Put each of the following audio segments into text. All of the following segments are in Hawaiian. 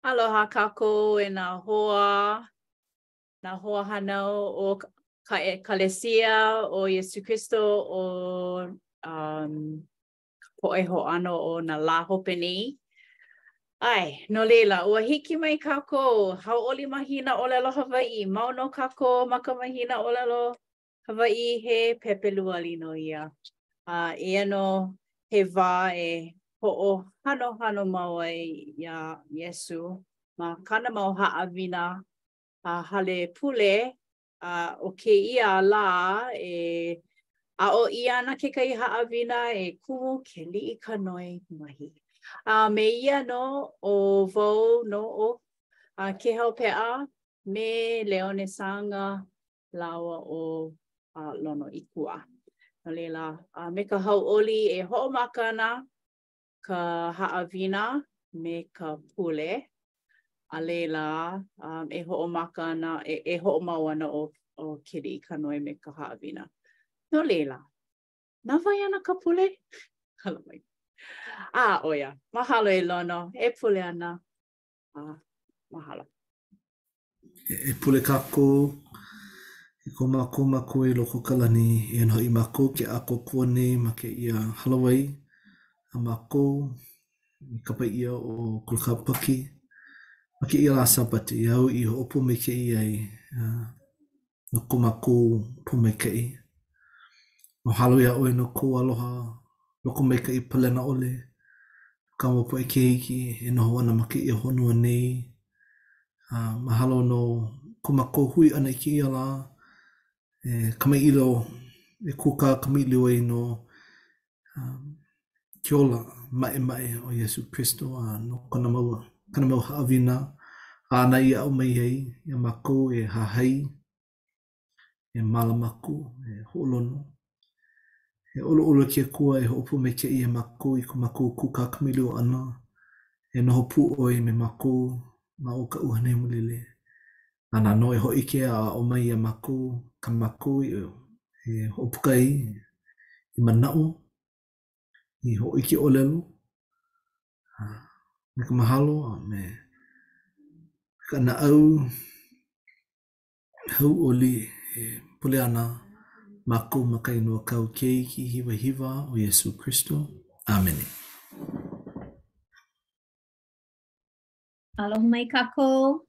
Aloha kākou e nā hoa, nā hoa hānau o ka ʻekalesia o Iesū Kristo o um, ka poʻe hoʻāno o nā lā hope nei. ʻAe, no laila, ua hiki mai kākou, hauʻoli mahina ʻōlelo Hawaiʻi, mau nō kākou ma ka mahina ʻōlelo Hawaiʻi he Pepeluali nō ia, a eia nō he wā e hoʻohanohano mau ai iā Iesū ma kāna mau haʻawina a hale pule, a ʻo kēia lā e aʻo ʻia ana kekahi haʻawina e Kumu Keliʻikanoe Mahi. A me ia nō ʻo wau nō ʻo Kēhau Peʻa me Leone Saaga lāua ʻo Lono Ikuwā. No laila, me ka hauʻoli e hoʻomaka ana ka haʻawina me ka pule, a laila e hoʻomaka ana, e hoʻomau ana ʻo Keliʻikanoe me ka haʻawina. No laila, na wai ana ka pule? Kala mai. A, ʻo ia, mahalo e Lono, e pule ana. a mahalo. E pule kākou. E ko mākou Makua i loko o ka lani, eia nō hoʻi mākou ke ʻākoakoa nei ma kēia hālāwai a mākou i ka kapa ʻia ʻo Kula Kāpaki ma kēia lā Sābati, āu i hoʻopōmaikaʻi ai. no ko mākou pōmaikaʻi. Mahalo iā ʻoe no kou aloha lokomaikaʻi palena ʻole no kāu mau poʻe keiki e noho ana ma kēia honua nei. Mahalo no ko mākou hui ʻana i kēia lā e kamaʻilio, e kūkā kamaʻilio ai no um, ke ola maʻemaʻe o Iesū Kristo a no kona mau, kāna mau haʻawina āna i aʻo mai ai iā mākou e hahai, e mālama aku, e hoʻolono, e ʻoluʻolu ke Akua e hoʻopōmaikaʻi iā mākou i ko mākou kūkā kamaʻilio ʻana, e noho pū ʻoe me mākou ma o ka ʻUhane Hemolele. Nāna nō e hōʻike a aʻo mai iā mākou kā mākou e hoʻopuka ai i manaʻo, i hōʻike ʻōlelo, a me ka mahalo a me ka naʻau hauʻoli e pule ana mākou ma ka inoa o kāu keiki hiwahiwa ʻo Iesū Kristo. ʻĀmene. Aloha mai kākou.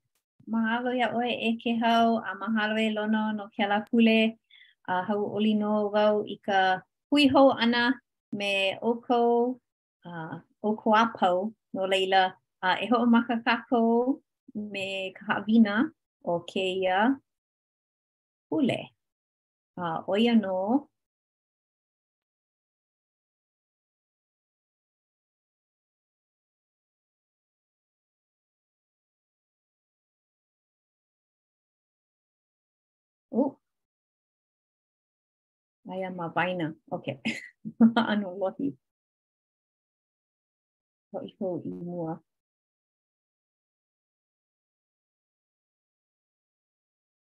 Mahalo iā ʻoe e Kēhau a mahalo e Lono no kēlā pule. A hauʻoli nō wau i ka hui hou ʻana me ʻoukou a ʻoukou a pau. No laila, a e hoʻomaka kākou me ka haʻawina o kēia pule. A ʻo ia nō ʻŌ. Aia ma waena. Okay. ʻAno lohi. Hoʻi hou i mua.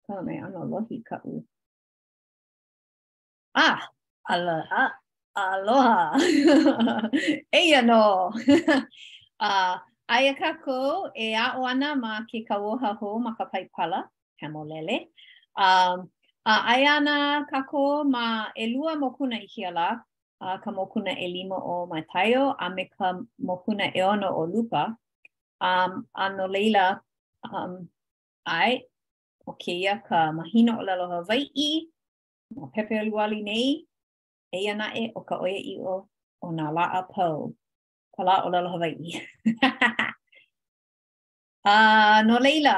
Kala mai ʻano lohi kaʻu. Ah, ala, a, aloha. Eia nō. uh, aia kākou e aʻo ana ma ke Kauoha Hou ma ka Paipala Hemolele. Um, a aia ana kākou ma ʻelua mokuna i kēia lā, uh, ka mokuna ʻelima o Mataio a me ka mokuna ʻeono o Luka. Um, a no laila, um, ʻae, ʻo kēia ka mahina ʻōlelo Hawaiʻi, ʻO Pepeluali nei, eia naʻe ʻo ka ʻoiaʻiʻo ʻo nā lā a pau, ka lā ʻōlelo Hawaiʻi. a no laila,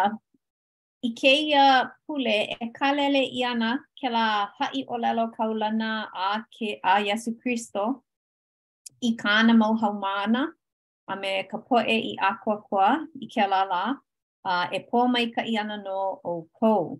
i kēia pule e kālele ʻia ana kēlā haʻi ʻōlelo kaulana a, ke, a Iesū Kristo i kāna mau haumāna a me ka poʻe i ʻākoakoa i kēlā lā, a e pōmaikaʻi ana nō ʻoukou.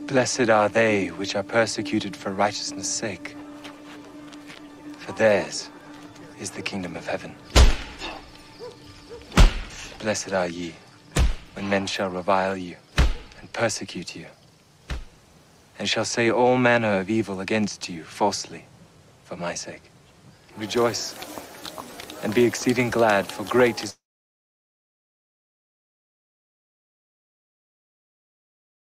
Blessed are they which are persecuted for righteousness' sake, for theirs is the kingdom of heaven. Blessed are ye when men shall revile you and persecute you, and shall say all manner of evil against you falsely for my sake. Rejoice and be exceeding glad, for great is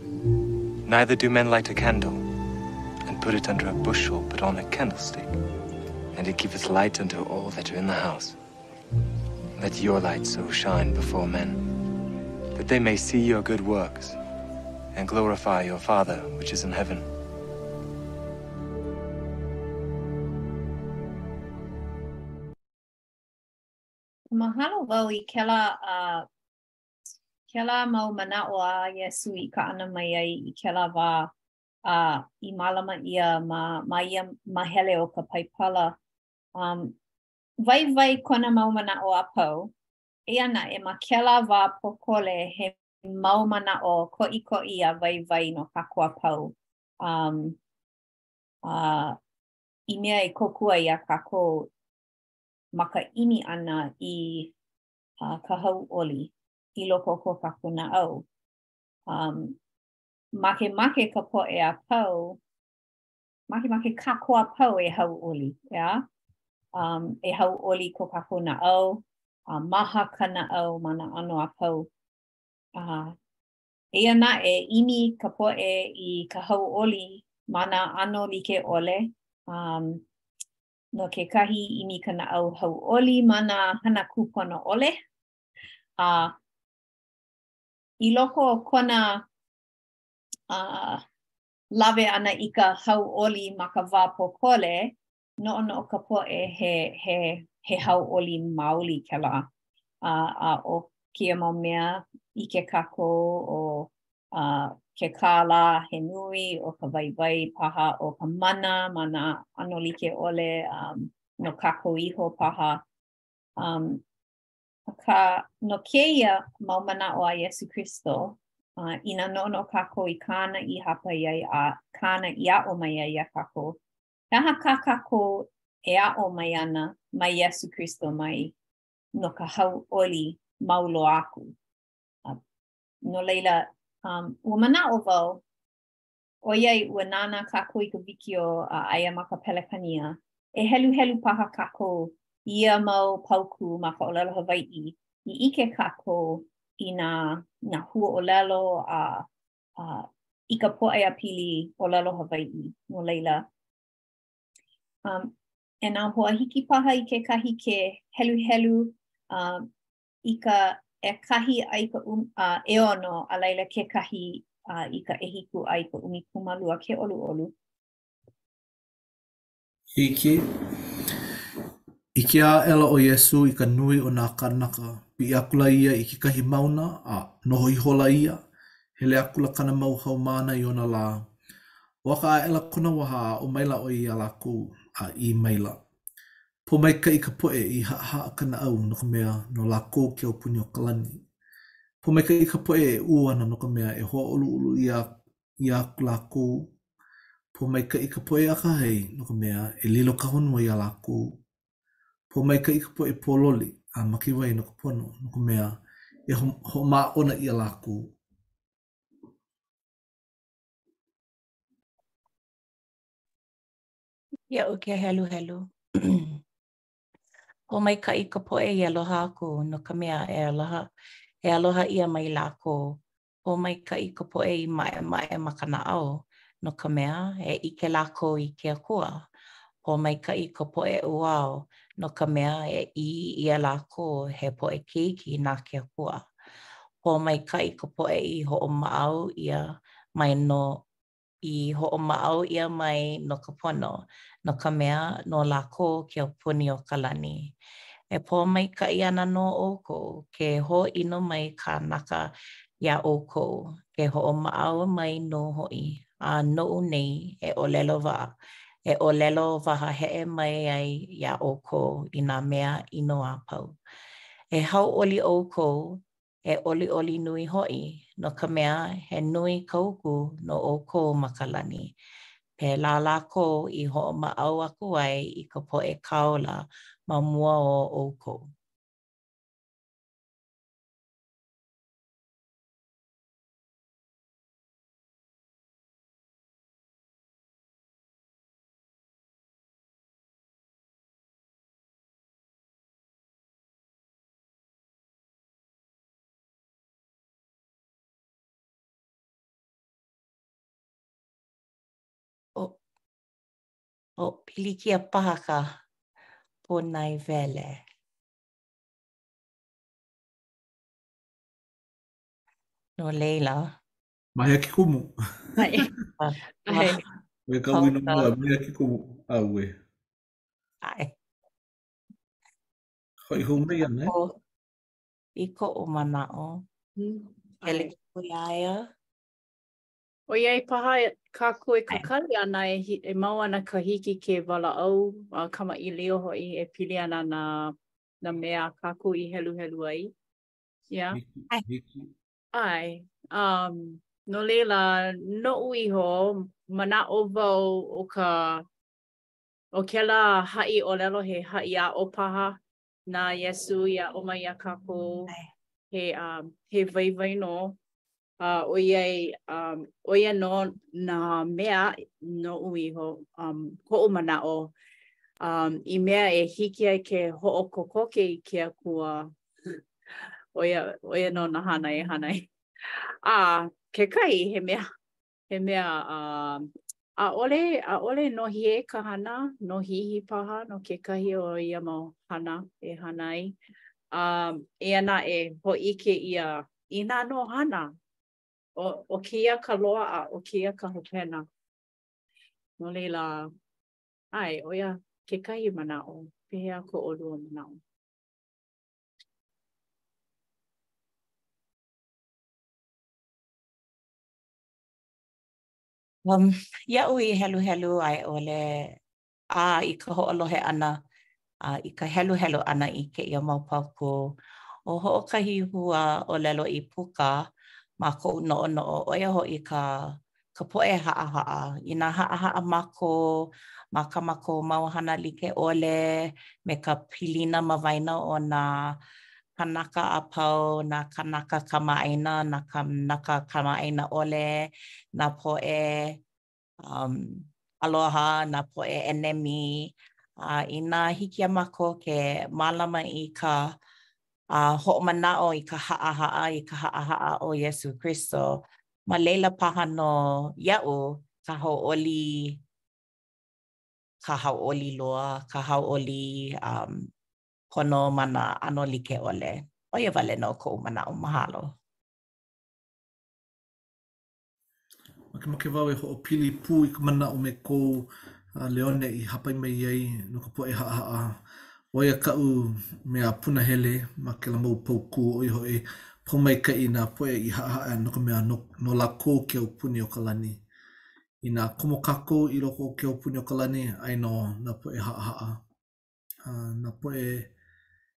Neither do men light a candle, and put it under a bushel, but on a candlestick, and it giveth light unto all that are in the house. Let your light so shine before men, that they may see your good works and glorify your Father which is in heaven. Mahalawau i kela a Kēlā mau manaʻo a Iesū i kaʻana mai ai i kēlā wā a i mālama ʻia ma, ma ia mahele o ka Paipala. Um, waiwai kona mau manaʻo a pau, eia naʻe ma kēlā wā pōkole he mau manaʻo koʻikoʻi a waiwai no kākou a pau. Um, uh, i mea e kōkua ai iā kākou ma ka ʻimi ʻana i a ka hauʻoli i loko o ko kākou naʻau. Um, makemake ka poʻe a pau, makemake kākou a pau e hauʻoli, yeah? um, e hauʻoli ko kākou naʻau, a maha ka naʻau ma nā ʻano a pau. Uh, eia naʻe, ʻimi ka poʻe i ka hauʻoli ma nā ʻano like ʻole, um, no kekahi ʻimi ka naʻau hauʻoli ma nā hana kūpono ʻole. A i loko o kona uh, lawe ʻana i ka hauʻoli ma ka wā pōkole, noʻonoʻo ka poʻe he, he, he hauʻoli maoli kēlā. Uh, a ʻo kēia mau mea i ke kākoʻo a ke kālā he nui ʻo ka waiwai paha ʻo ka mana ma nā ʻano like ʻole um, no kākou iho paha. Um, ka, no kēia mau manaʻo a Iesu Kristo, uh, inā noʻonoʻo kākou i kāna i hāpai ai a kāna i aʻo mai ai iā kākou, he aha kā kākou e aʻo mai ana mai Iesu Kristo mai no ka hauʻoli mau loa aku. No laila, um, ua manaʻo wau, ʻoiai ua nānā kākou i ka wikiō a aia ma ka Pelekania, e heluhelu paha kākou i ia mau paukū ma ka ʻōlelo Hawaiʻi, i ʻike kākou i nā, nā huaʻōlelo a, a i ka pōʻaiapili ʻōlelo Hawaiʻi. No laila, um, e nā hoa hiki paha i kekahi ke heluhelu um, i ka ʻekahi a i ka ʻeono, a laila kekahi uh, i ka ʻehiku a i ka ʻumikūmālua ke ʻoluʻolu. Hiki. ʻIke aʻela ʻo Iesū i ka nui o nā kānaka, piʻi akula ia i kekahi mauna, a noho ihola ia, hele akula kāna mau haumāna i ona lā. ʻOaka aʻela kona waha, aʻo maila ʻo ia iā lākou, a ʻī maila, Pōmaikaʻi ka poʻe i haʻahaʻa ka naʻau no ka mea, no lākou ke aupuni o ka lani. Pōmaikaʻi ka poʻe e ʻū ana no ka mea, e hōʻoluʻolu ʻia ʻia lākou. Pōmaikaʻi ka poʻe akahai no ka mea, e lilo ka honua iā lākou. Pōmaikaʻi ka poʻe pōloli a makewai no ka pono, no ka mea, e ho, hoʻomāʻona ʻia lākou. Hiki iaʻu ke heluhelu. Pōmaikaʻi ka poʻe i aloha aku no ka mea e aloha, e aloha ʻia mai lākou. Pōmaikaʻi ka poʻe i maʻemaʻe ma ka naʻau, no ka mea, e ʻike lākou i ke Akua. Pōmaikaʻi ka poʻe ʻuao, no ka mea, e ʻī ʻia lākou, he poʻe keiki na ke Akua. Pōmaikaʻi ka poʻe i hoʻomaʻau ʻia mai no i hoʻomaʻau ʻia mai no ka pono, no ka mea, no lākou ke aupuni o ka lani. E pōmaikaʻi ana nō ʻoukou, ke hōʻino mai kānaka iā ʻoukou, ke hoʻomaʻau mai nō hoʻi, a noʻu nei e ʻōlelo wa, e ʻōlelo wahaheʻe mai ai iā ʻoukou i nā mea ʻino a pau. E hauʻoli ʻoukou e ʻoliʻoli nui hoʻi, no ka mea, he nui ka uku no ʻoukou ma ka lani. Pēlā lākou i hoʻomaʻau aku ai i ka poʻe kāula ma mua o ʻoukou. ʻO pilikia paha ka pōnaewele. No laila. Ma hea ke kumu? Hai. Hai. Me ka wina mua, me hea ke kumu? Aue. Hai. Hoʻi hou mai ana, e? I koʻu manaʻo, e like aku iā ia. ʻOiai paha kākou e kakali ana e mau ana ka hiki ke walaʻau a kamaʻilio hoʻi e pili ana nā, nā mea a kākou i heluhelu ai, ia? ʻAe. No laila, noʻu iho, manaʻo wau ʻo ka ʻO kēlā haʻi ʻōlelo he haʻi aʻo paha na Iesū i aʻo mai iā kākou, he, he waiwai nō, a ʻo ia, ʻo ia nō nā mea noʻu iho, koʻu manaʻo, i mea e hiki ai ke hoʻokokoke i ke Akua, ʻo ia, ʻo ia nō nā hana e hana ai. A kekahi, he mea he mea a ʻaʻole ʻaʻole nohie ka hana, nōhihi paha no kekahi o ia mau hana e hana ai. A eia naʻe, hōʻike ʻia, inā nō hana, ʻo ʻo kēia ka loaʻa, ʻo kēia ka hopena. No laila, ʻae, ʻo ia kekahi manaʻo, pehea ko ʻolua manaʻo? Um, iaʻu i heluhelu a i ʻole a i ka hoʻolohe ʻana a i ka heluhelu ʻana i kēia mau paukū, ʻo hoʻokahi hua ʻōlelo i puka ma koʻu noʻonoʻo, ʻo ia hoʻi ka ka poʻe haʻahaʻa. Inā haʻahaʻa mākou ma kā mākou mau hana like ʻole me ka pilina ma waena o nā kanaka a pau, nā kānaka kamaʻāina, nā kānaka kamaʻāina ʻole, nā poʻe um aloha, nā poʻe ʻenemi, a inā hiki iā mākou ke mālama i ka a hoʻomanaʻo i ka haʻahaʻa, i ka haʻahaʻa o Iesū Kristo, ma laila paha nō iaʻu ka hauʻoli, ka hauʻoli loa, ka hauʻoli um pono ma nā ʻano like ʻole. ʻO ia wale nō koʻu manaʻo. Mahalo. Makemake wau e hoʻopili pū i ka manaʻo me ko Leone i hāpai mai ai no ka poʻe haʻahaʻa. ʻO ia kaʻu mea punahele ma kēlā mau paukū, ʻo ia hoʻi, pōmaikaʻi nā poʻe i haʻahaʻa no ka mea no lākou ke aupuni o ka lani. Inā komo kākou i loko o ke aupuni o ka lani, aia nō nā poʻe haʻahaʻa. a nā poʻe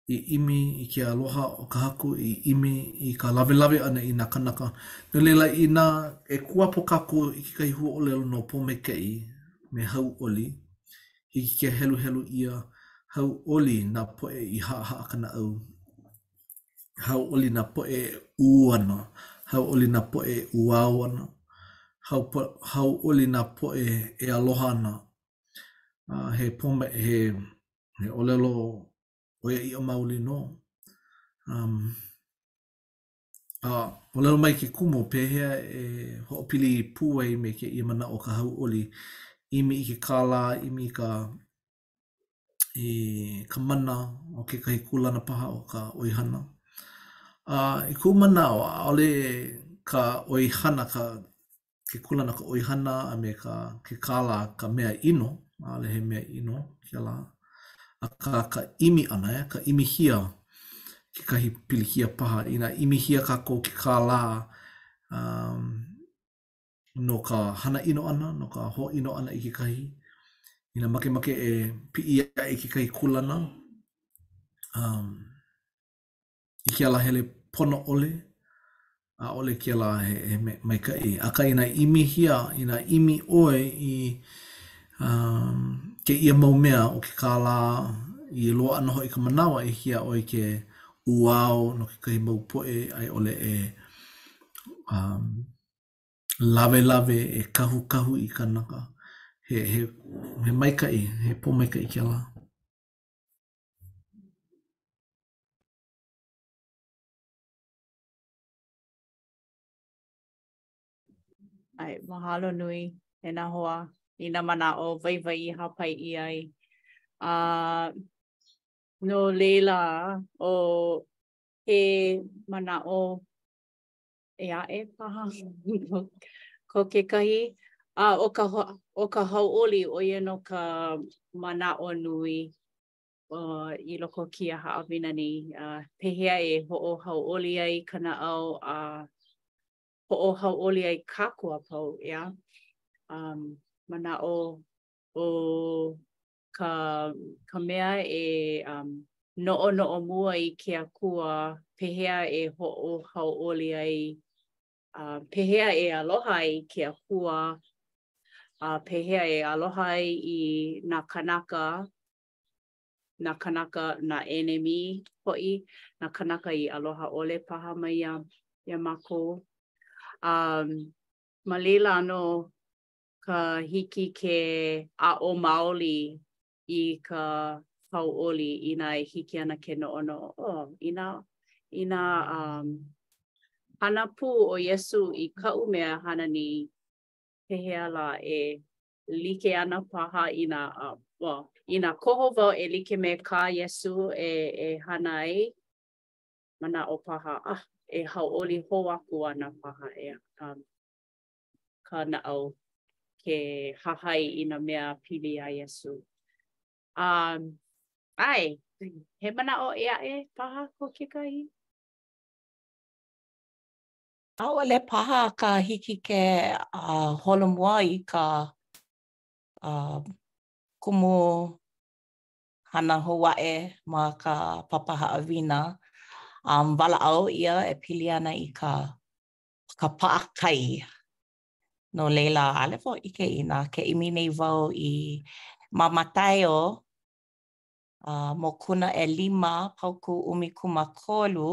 i ʻimi i ke aloha o ka Haku, i ʻimi i ka lawelawe ʻana i nā kānaka. No laila, inā e kuapo kākou i kekahi huaʻōlelo no pōmaikaʻi me hauʻoli, hiki ke heluhelu ʻia hauʻoli nā poʻe i haʻahaʻa ka naʻau, hauʻoli nā poʻe e ʻū ana, hauʻoli nā poʻe e ʻuao ana, hauʻoli nā poʻe e aloha ana, he pome he he ʻōlelo ʻoiaʻiʻo maoli nō. A ʻōlelo mai ke kumu pehea e hoʻopili pū ai me kēia manaʻo o ka hauʻoli, ʻimi i ke kālā, ʻimi i ka i ka mana o kekahi kūlana paha o ka ʻoihana. A i koʻu manaʻo ʻaʻole ka ʻoihana ka ke kūlana, ka ʻoihana a me ka ke kālā ka mea ʻino, ʻaʻole he mea ʻino kēlā. Akā ka ʻimi ʻana, ka ʻimihia kekahi pilikia paha, inā ʻimihia kākou ke kālā no ka hana ʻino ʻana, no ka hōʻino ʻana i kekahi, inā makemake e piʻi aʻe i kekahi kūlana, i ke alahele pono ʻole, ʻaʻole kēlā he he maikaʻi. Akā inā ʻimihia, inā ʻimi ʻoe i kēia mau mea o ke kālā i loaʻa nō hoʻi ka manawa e hiki iā ʻoe ke ʻuao no kekahi mau poʻe a i ʻole e lawelawe, e kahukahu i kanaka. He he he maikaʻi, he pōmaikaʻi kēlā. ʻAe, mahalo nui e nā hoa i nā manaʻo waiwai i hāpai ʻia ai. Uh, no laila o he manaʻo ʻē aʻe paha ko kekahi. A ʻo ka ʻo ka hauʻoli, ʻo ia nō ka manaʻo nui i loko o kēia haʻawina nei, pehea e hoʻohauʻoli ai ka naʻau a hoʻohauʻoli ai kākou a pau, ʻeā? Manaʻo ʻo ka ka mea e um noʻonoʻo mua i ke Akua pehea e hoʻohauʻoli ai a uh, pehea e aloha ai i ke Akua a uh, pehea e aloha ai i nā kānaka nā kānaka nā ʻenemi hoʻi nā kānaka i aloha ʻole paha mai iā iā mākou um ma laila nō ka hiki ke aʻo maoli i ka hauʻoli inā e hiki ana ke noʻonoʻo. ʻO, inā, inā um, hana pū ʻo Iesū i kaʻu mea hana nei, pehea lā e like ana paha inā, uh, well, inā koho wau e like me kā Iesū e, e hana ai, manaʻo paha, ah, e hauʻoli hou aku ana paha, ʻeā. Um, ka naʻau ke hahai i nā mea pili iā Iesū. Um, ʻAe, he manaʻo ʻē aʻe paha ko kekahi? ʻAʻole paha, akā hiki ke uh, holomua i ka uh, kumuhana hou aʻe ma ka papa haʻawina um, walaʻau ʻia e pili ana i ka ka paʻakai. No laila, ʻaʻole wau ʻike inā ke ʻimi nei wau i ma Mataio, a mokuna ʻelima paukū ʻumikūmākolu,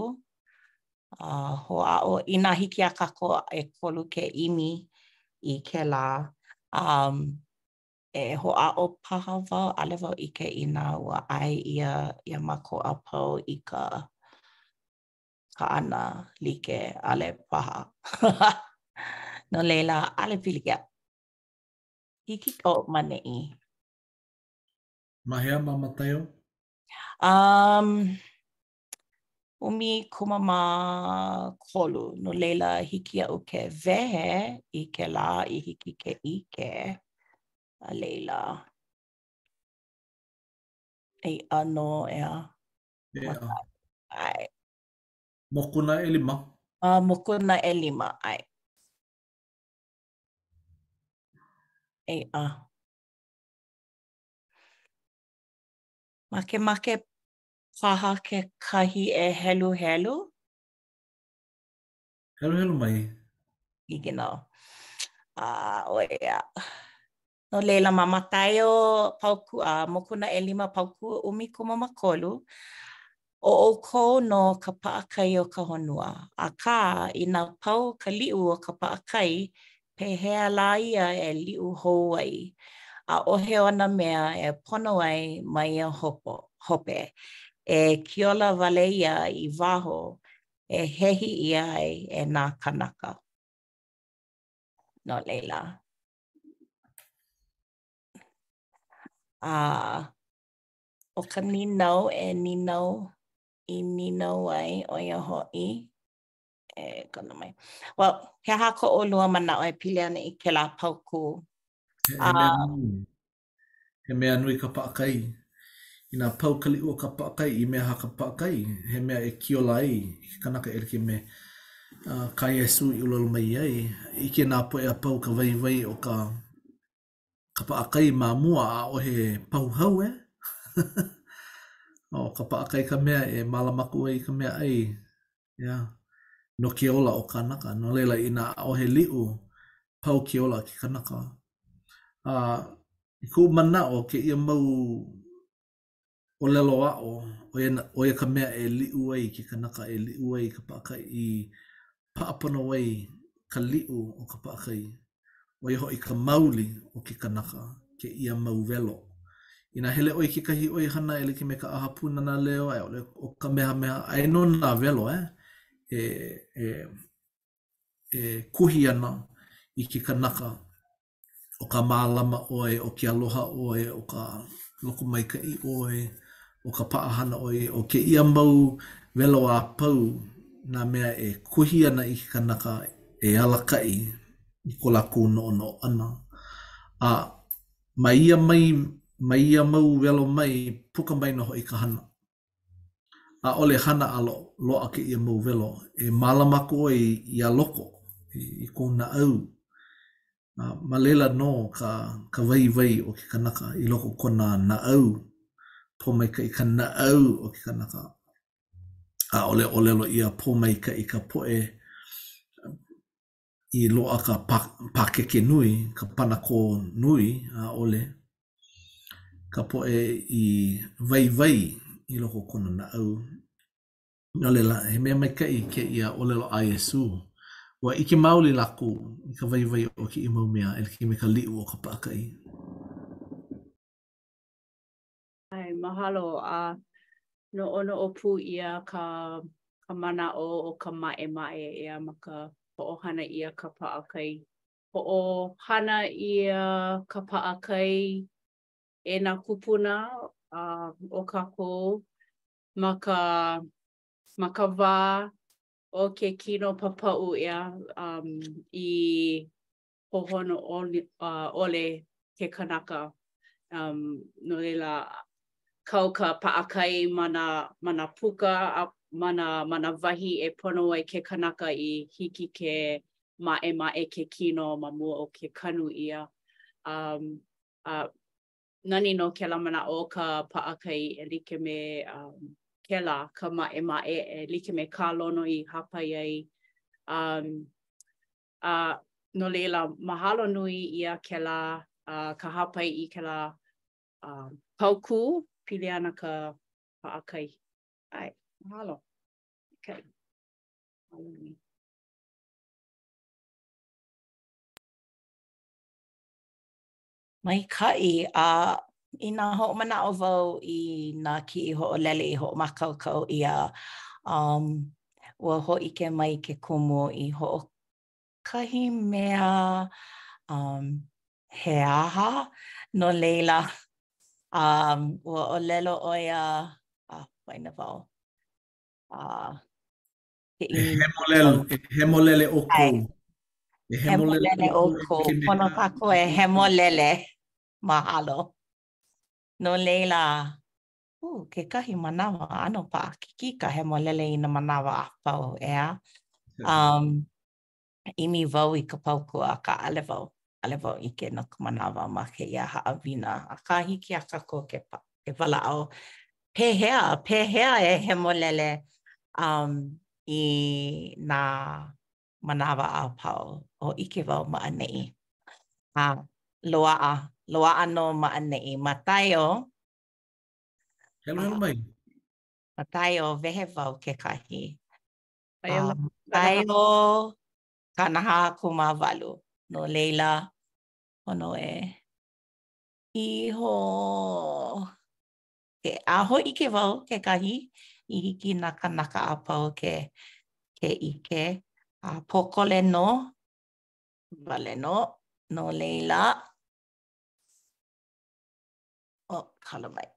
a hoʻāʻo inā hiki iā kākou ʻekolu ke ʻimi i kēlā, a e hoʻāʻo paha wau, ʻaʻole wau ʻike inā ua ʻae ʻia iā mākou a pau i ka kaʻana like ʻaʻole paha. no laila, ʻaʻole pilikia. Hiki nō ma neʻi. Ma hea ma Mataio? Um, ʻumi kumamākolu. No laila, hiki iaʻu ke wehe i kēlā i hiki ke ʻike. A laila. Eia nō ia. Eā. ʻAe. Mokuna ʻelima. A mokuna ʻelima, ʻae. Eia. Makemake paha kekahi e heluhelu? Heluhelu mai. Hiki nō. A ʻo ia. No laila, ma Mataio paukū a Mokuna ʻelima paukū ʻumi kumamākolu, ʻo ʻoukou nō ka paʻakai o ka honua. Akā, inā pau ka liʻu o ka paʻakai, pehea lā ia e liʻu hou ai? ʻAʻohe ona mea e pono ai ma ia hopo, hope, e kiola wale ia i waho e hehi ʻia ai e nā kānaka. No laila, A ʻo ka nīnau e nīnau i nīnau ai ʻo ia hoʻi, e kona mai, well, he aha ko ʻolua manaʻo e pili ana i kēlā paukū? he mea nui ka paʻakai. Inā pau ka liʻu o ka paʻakai, i mea aha ka paʻakai? He mea e kiola ai ke kanaka e like me kā Iesū i ʻōlelo mai ai. ʻIke nā poʻe a pau ka waiwai o ka ka paʻakai ma mua ʻaʻohe pahu hau, eh? ʻO ka paʻakai ka mea e mālama aku ai i ka meaʻai. yeah, no ke ola o kānaka. No laila, inā ʻaʻohe liʻu, pau ke ola o ke kanaka. A i koʻu manaʻo, kēia mau ʻōlelo aʻo, ʻo ia, ʻo ia ka mea e liʻu ai ke kanaka, e liʻu ai ka paʻakai, i paʻa pono ai ka liʻu o ka paʻakai. ʻo ia hoʻi ka mauli o ke kanaka, kēia mau welo. Inā hele ʻoe i kekahi ʻoihana e like me ka ʻAha Pūnana Leo a i ʻole ʻo Kamehameha, aia nō nā welo, eh, e e e kuhi ana i ke kanaka, ʻo ka mālama ʻoe, ʻo ke aloha ʻoe, ʻo ka lokomaikaʻi ʻoe, ʻO ka paʻahana ʻo ia, ʻo kēia mau welo a pau nā mea e kuhi ana i ke kanaka e alakaʻi i ko lākou noʻonoʻo ʻana. A ma ia mai, ma ia mau welo mai, puka mai nō hoʻi ka hana. ʻAʻole hana a loaʻa kēia mau welo, e mālama aku ʻoe iā loko, i kou naʻau, a ma laila nō ka ka waiwai o ke kanaka i loko o kona naʻau. Pōmaikaʻi ka naʻau o ke kanaka. ʻAʻole ʻōlelo ʻia pōmaikaʻi ka poʻe i loaʻa ka pa pakeke nui, ka panakō nui, ʻaʻole. Ka poʻe i waiwai i loko o kona naʻau. No laila, he mea maikaʻi kēia ʻōlelo a Iesū. Ua ʻike maoli lākou i ka waiwai o kēia mau mea e like me ka liʻu o ka paʻakai. ʻAe, mahalo a noʻonoʻo pū ʻia ka ka manaʻo o ka maʻemaʻe ʻea ma ka hoʻohana ʻia ka paʻakai. Hoʻohana ʻia ka paʻakai e nā kūpuna a o kākou ma ka ma ka wā o ke kino kupapaʻu ʻia um, i hohono ʻole, uh, ʻole ke kanaka. Um, no leila, kau ka paʻakai ma nā, ma nā puka a ma nā, ma nā wahi e pono ai ke kanaka i hiki ke maʻemaʻe ke kino ma mua o ke kanu ʻia. Um, uh, Nani nō kēlā manaʻo o ka paʻakai e like me kēlā, ka maʻemaʻe e like me kā Lono i hāpai ai. A no laila, mahalo nui ʻia kēlā ka hāpai i kēlā paukū pili ana ka paʻakai. ʻAe, mahalo. Okay. Mahalo nui. Maikaʻi, a inā hoʻomanaʻo wau i nā kiʻi hoʻolele i hoʻomākaukau ʻia, um, ua hōʻike mai ke kumu i hoʻokahi mea, um, he aha? No laila, um, ua ʻōlelo ʻo ia, a, poina wau, a. E hemolele ʻoukou. E hemolele ʻoukou. E hemolele ʻoukou i ke mea. Pono kākou e hemolele. Mahalo. No laila, ʻū, kekahi manawa ʻano paʻakikī ka hemolele i nā manawa a pau, ʻeā? ʻimi wau i ka paukū akā ʻaʻole wau ʻaʻole wau ʻike no ka manawa ma kēia haʻawina akā hiki iā kākou ke ke walaʻau pehea pehea e hemolele um i nā manawa a pau o ʻike wau ma ʻaneʻi a loaʻa loaʻa nō ma ʻaneʻi mataio heluhelu mai mataio wehe wau kekahi Mataio kanahā kūmāwalu, no laila, pono e iho, ke, a hōʻike wau kekahi i hiki nā kānaka a pau ke ke ʻike, a pōkole nō wale nō, no laila, oh, kala mai.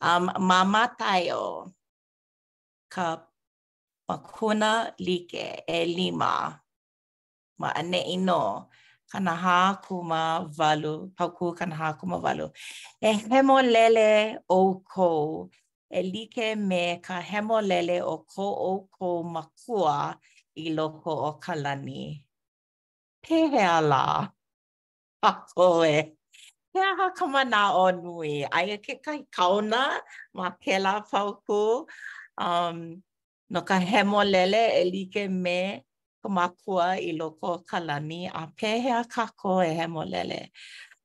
Um ma Mataio, ka mokuna like ʻelima ma ʻaneʻi nō kanahā kūmāwalu, paukū kanahā kūmāwalu. E hemolele ʻoukou e like me ka hemolele o ko ʻoukou makua i loko o ka lani. Pehea lā? kākou e. He aha ka manaʻo nui? Aia kekahi kaona ma kēlā paukū um no ka hemolele e like me ka makua i loko o ka lani, a pehea kākou e hemolele?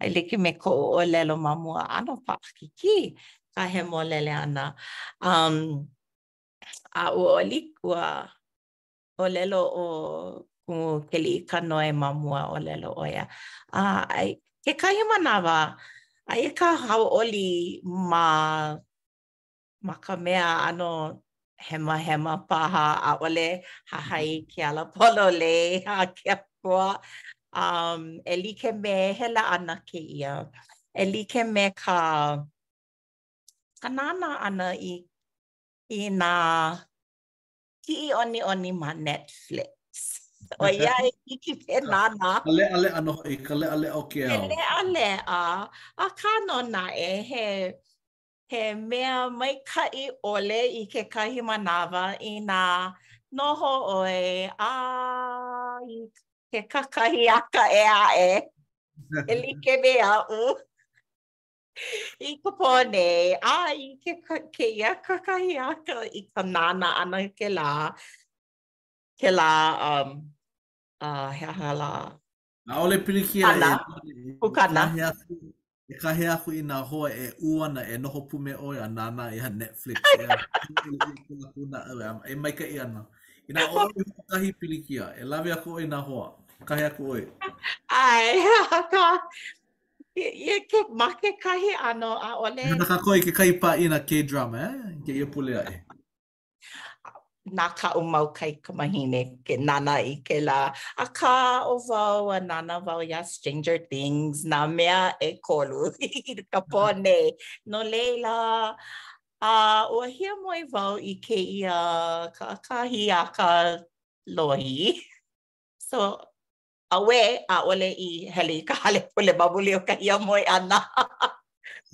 E like me koʻu ʻōlelo ma mua, ʻano paʻakikī ka hemolele ʻana um a ua ʻoliku a. ʻōlelo ʻo kumu Keliʻikanoe ma mua ʻōlelo ʻo ia. A i kekahi manawa, aia ka hauʻoli ma ma ka mea ʻano hemahema paha, ʻaʻole hahai ke ala pololei a ke akua, um e like me he laʻana kēia, e like me ka ka nānā ʻana i i nā kiʻiʻoniʻoni ma Netflix. ʻOiai, hiki ke nānā. Ka leʻaleʻa nō hoʻi, ka leʻaleʻa o ke ao. He leʻaleʻa, akā nō naʻe, he he mea maikaʻi ʻole i kekahi manawa inā noho ʻoe a i ke kakahiaka ʻē aʻe e like me aʻu. I ka pō nei, a i ke, kēia kakahiaka i ka nānā ʻana i kēlā, kēlā, um, uh, he aha lā? ʻAʻole pilikia. E Pukana. E kāhea aku i nā hoa e Uʻana e noho pū me ʻoe a nānā iā Netflix. E maikaʻi ana. Inā ʻo ʻoe kahi pilikia, e lawe aku ʻoe i nā hoa, kāhea aku ʻoe. ʻAe, Ma kekahi ʻano, ʻaʻole. E mālama kākou i kekahi pāʻina K-drama, eh? I kēia pule aʻe. Na kaʻu mau kaikamahine ke nānā i kēlā. Akā, ʻo wau, ua nānā wau iā Stranger Things, nā mea ʻekolu i ka pō nei. No laila, a ua hiamoe wau i kēia kakahiaka lohi. So, Auē, ʻaʻole i hele i ka hale pule ma muli o ka hiamoe ʻana.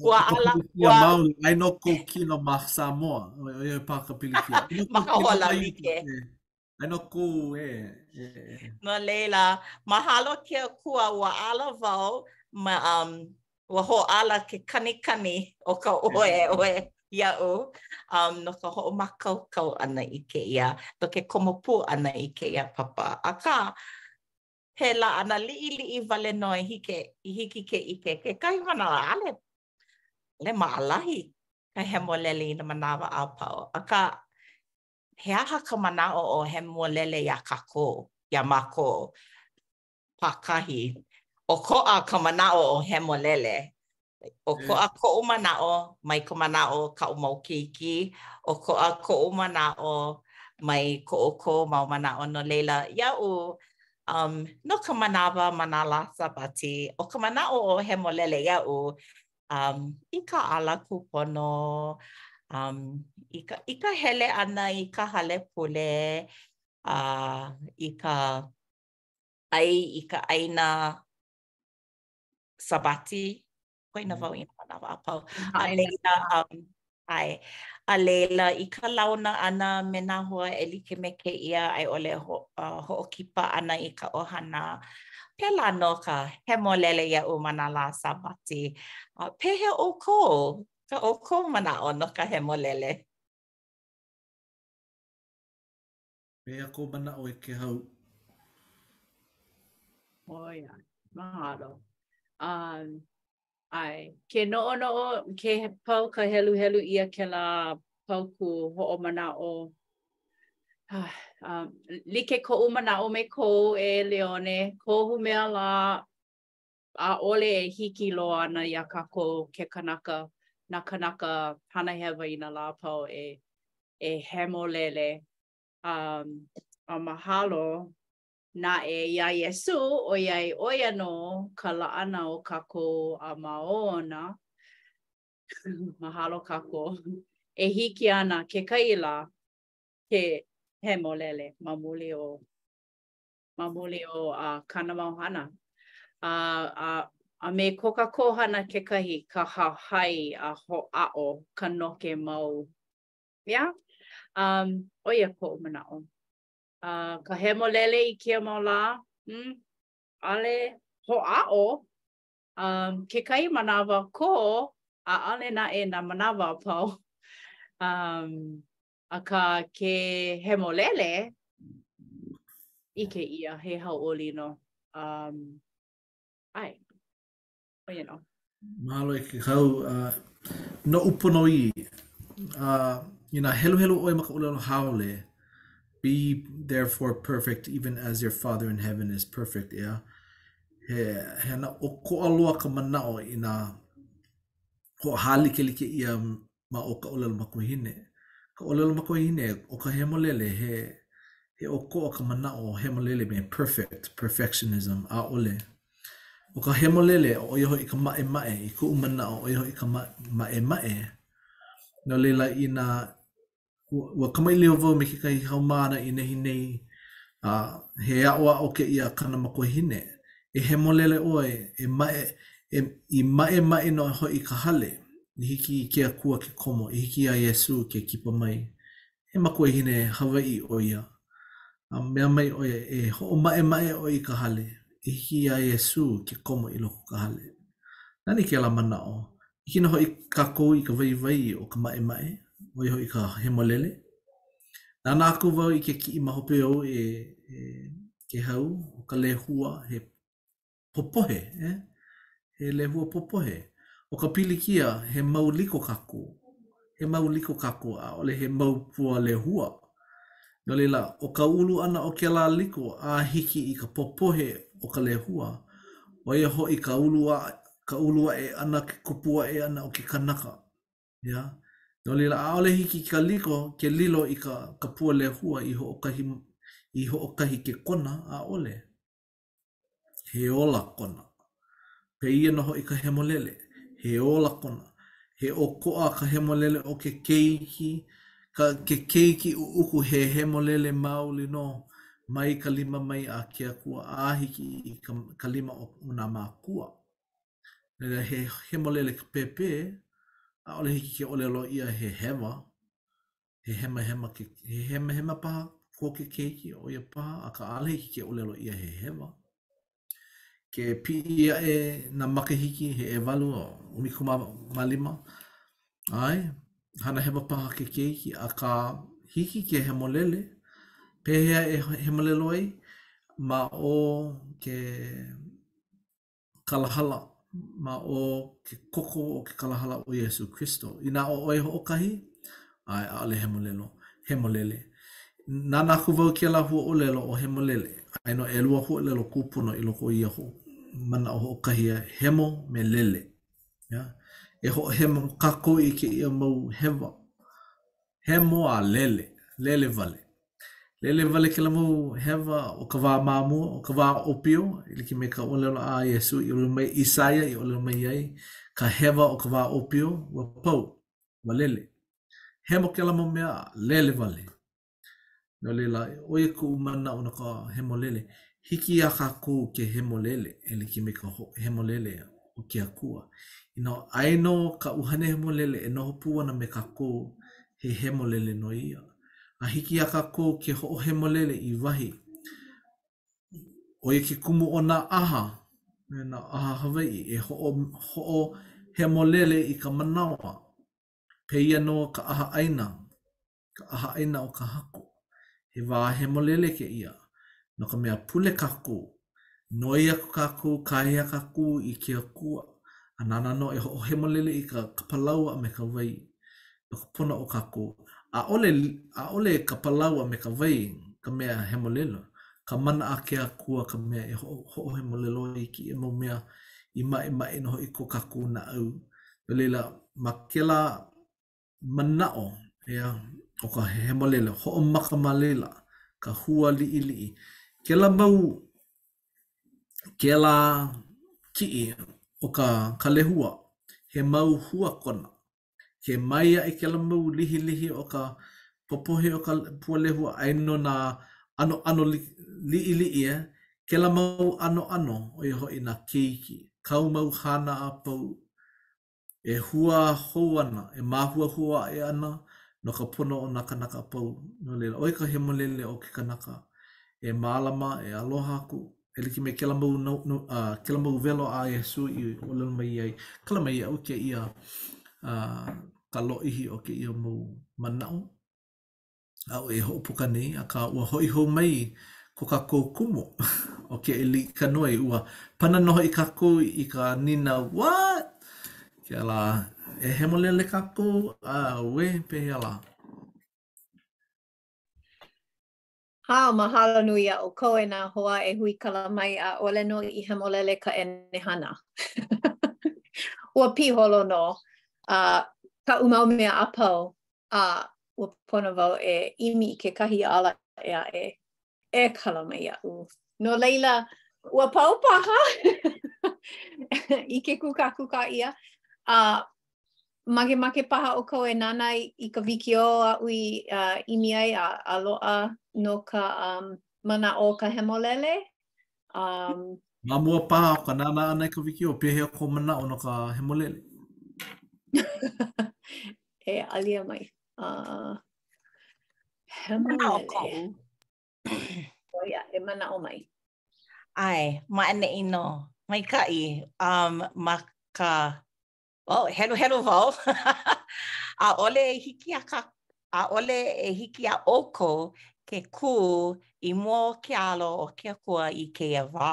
Ua ala, ua. Maoli, aia nō kou kino ma Samoa, ʻo ia paha ka pilikia. Ma ka hola like. Aia nō kou ē. No laila, mahalo ke Akua, ua ala wau ma. Ua hoʻāla ke kanikani o ka oeoe iaʻu um no ka hoʻomākaukau ʻana i kēia, no ke komo pū ʻana i kēia papa. Akā, he laʻana liʻiliʻi wale nō e hiki, i hiki ke ʻike kekahi manawa, ʻaʻole, ʻaʻole maʻalahi ka hemolele i nā manawa a pau. Akā, he aha ka manaʻo o hemolele iā kākou, iā mākou? pākahi. ʻOkoʻa ka manaʻo o Hemolele. ʻOkoʻa koʻu manaʻo mai ka manaʻo o kaʻu mau keiki. ʻOkoʻa koʻu manaʻo mai ko ʻoukou mau manaʻo. No laila, iaʻu, um, no ka manawa ma nā lā Sābati, ʻo ka manaʻo o Hemolele iaʻu, um, i ka ala kūpono, um, i ka, i ka hele ʻana i ka hale pule, a i ka, ʻai i ka ʻaina Sābati, koi nō wau i nā manawa a pau. A laila, um, ʻae, a laila i ka launa ʻana me nā hoa e like me kēia a i ʻole ho, uh, hoʻokipa ʻana i ka ʻohana, pēlā nō ka hemolele iaʻu ma nā lā Sābati. Uh, pehea ʻoukou, kā ʻoukou manaʻo no ka hemolele? Pehea kou manaʻo e Kēhau. ʻO ia, mahalo. Um, ʻAe, ke noʻonoʻo, ke pau ka heluhelu ʻia kēlā paukū hoʻomanaʻo. Ah, um, like koʻu manaʻo me kou e Leone, kohu mea lā ʻAʻole e hiki loa ana iā kākou ke kanaka nā kanaka hana hewa i nā lā a pau e, e hemolele. A mahalo naʻe iā Iesū, ʻoiai ʻo ia nō ka laʻana o kākou a ma o ona, mahalo kākou, e hiki ana kekahi lā ke hemolele ma muli o ma muli o a kāna mau hana. A, a, a me ko kākou hana kekahi ka hahai a hoʻāʻo, ka noke mau. Yeah? Um, ʻo ia koʻu manaʻo. Uh, ka hemolele i kēia mau lā, mm, ʻaʻole, hoʻāʻo, um, kekahi manawa kō, ʻaʻole naʻe nā manawa a pau. Um, Akā, ke hemolele, ʻike ʻia he hauʻoli nō. Um, ʻAe, ʻo ia nō. Mahalo e Kēhau. Uh, noʻu ponoʻī, uh, inā heluhelu ʻoe ma ka ʻōlelo haole, be therefore perfect even as your father in heaven is perfect, yeah. He, he ʻano ʻokoʻa loa ka manaʻo inā hoʻohālikelike ʻia ma o ka ʻōlelo makuahine. Ka ʻōlelo makuahine ʻo ka hemolele, he he ʻokoʻa ka manaʻo o hemolele me perfect, perfectionism, ʻaʻole. ʻO ka hemolele, ʻo ia hoʻi ka maʻemaʻe, i kuʻu manaʻo, ʻo ia hoʻi ka maʻemaʻe. No laila, inā ua kamaʻilio wau me kekahi haumāna i nehinei a he aʻoaʻo kēia a kāna makuahine, e hemolele ʻoe, e maʻe, e, i maʻemaʻe nō hoʻi ka hale, i hiki i ke Akua ke komo, i hiki iā Iesū ke kipa mai. He makuahine Hawaiʻi ʻo ia. A mea mai ʻo ia, e hoʻomaʻemaʻe ʻoe i ka hale, i hiki iā Iesū ke komo i loko o ka hale. Nani kēlā manaʻo, ʻike nō hoʻi kākou i ka waiwai o ka maʻemaʻe, ʻo ia hoʻi ka hemolele. Nānā aku wau i ke kiʻi ma hope ou e, e Kēhau, ʻo ka lehua he popohe, e? he lehua popohe. ʻO ka pilikia, he mau liko kākou. he mau liko kākou, ʻaʻole he mau pua lehua. No laila, ʻo ka ulu ʻana o kēlā liko a hiki i ka popohe o ka lehua, ʻo ia hoʻi ka ulu aʻe, ka ulu aʻe ʻana, ke kupu aʻe ʻana o ke kanaka. Yeah? No laila, ʻaʻole hiki i ka liko ke lilo i ka ka pua lehua i hoʻokahi i hoʻokahi kekona, ʻaʻole. He ola kona. Pēia nō hoʻi ka hemolele. He ola kona. He ʻokoʻa ka hemolele o ke keiki. Ka, ke keiki ʻuʻuku, he hemolele maoli nō. Mai ka lima mai a ke akua a hiki i ka, ka lima o nā mākua. No laila, he hemolele ka pēpē, ʻaʻole hiki ke ʻōlelo ʻia he hewa. he hemahema ke he hemahema paha ko ke keiki ʻo ia paha, akā ʻaʻole hiki ke ʻōlelo ʻia he hewa. Ke piʻi aʻe nā makahiki he ʻewalu a ʻumikūmāmālima, ʻae, hana hewa paha ke keiki, akā hiki ke hemolele, pehea e hemolelo ai ma o ke kalahala ma o ke koko o ke kalahala o Iesu Kristo. Inā ʻo ʻoe hoʻokahi, ʻae, ʻaʻole hemolelo, hemolele. Nānā aku wau i kēlā huaʻōlelo ʻo hemolele, aia nō ʻelua huaʻōlelo kūpono i loko o ia hoʻ manaʻo hoʻokahi a hemo me lele. Yeah. E hoʻohemo kākou i kēia mau hewa, hemo a lele, lele wale. Lele wale kēlā mau hewa o ka wā ma mua, o ka wā ʻōpio, e like me ka ʻōlelo a Iesū i ʻōlelo mai ʻIsaia i ʻōlelo mai ai, ka hewa o ka wā ʻōpio, ua pau, ua lele. Hemo kēlā mau mea lele wale. No laila, ʻo ia kuʻu manaʻo no ka hemolele, hiki iā kākou ke hemolele e like me ka hemolele o ke Akua. Inā aia nō ka ʻUhane Hemolele e noho pū ana me kākou, he hemolele nō ia. a hiki iā kākou ke hoʻohemolele i wahi. ʻO ia ke kumu o nā ʻaha a me nā ʻaha Hawaiʻi e hoʻo hoʻohemolele i ka manawa. Pēia nō ka ʻaha ʻaina, ka ʻaha ʻaina o ka Haku. He wā hemolele kēia, no ka mea, pule kākou Noi aku kākou kāhea kākou i ke Akua a nāna nō e hoʻohemolele i ka, ka palaoa a me ka wai no ka pono o kākou. ʻAʻole ʻAʻole ka palaoa me ka wai ka mea hemolele, ka mana a ke Akua ka mea e hoʻ hoʻohemolele i kēia mau mea i maʻemaʻe nō hoʻi ko kākou naʻau. No laila, ma kēlā manaʻo, ʻeā, o ka hemolele, hoʻomaka ma laila ka hua liʻiliʻi. Kēlā mau, kēlā kiʻi o ka, ka lehua, he mau hua kona. Ke mae aʻe kēlā mau lihilihi o ka popohi o ka pua lehua aia nō nā ʻanoʻano liʻiliʻi e kēlā mau ʻanoʻano, ʻo ia hoʻi nā keiki, kāu mau hana a pau e hua hou ana, e māhuahua aʻe ana no ka pono o nā kānaka a pau. No laila, ʻo ia ka hemolele o ke kanaka, e mālama, e aloha aku, e like me kēlā mau, no, no, uh, kēlā mau welo a Iesū i ʻōlelo mai ai, kala mai iaʻu kēia uh, ka lōʻihi o kēia mau manaʻo. aʻu e hoʻopuka nei, akā, ua hoʻi hou mai ko kākou kumu ʻo Keʻelikanoe, ua pana nō hoʻi kākou i ka nīnau, What? Kēlā, e hemolele kākou, auē, pehea lā? Hā, mahalo nui iā ʻoukou e nā hoa e huikala mai, ʻaʻole nō i hemolele ka ʻenehana. Ua piholo nō kaʻu mau mea a pau a ua pono wau e ʻimi i kekahi ala ʻē aʻe e kala mai iaʻu. No laila, ua pau paha i ke kūkākūkā ʻia. A makemake paha ʻoukou e nānā i ka wikiō aʻu i uh, ʻimi ai a, a a loaʻa no ka um, manaʻo o ka hemolele? Um, Ma mua paha o ka nānā ʻana i ka wikiō, pehea ko manaʻo no ka hemolele? e alia mai. Uh, hemolele. Oh, yeah, e manaʻo mai. ʻAe, ma ʻaneʻi nō. Maikaʻi, um, ma ka Oh, heluhelu wau. ʻAʻole e hiki iā kā, ʻaʻole e hiki iā ʻoukou ke kū i mua o ke alo o ke Akua i kēia wā,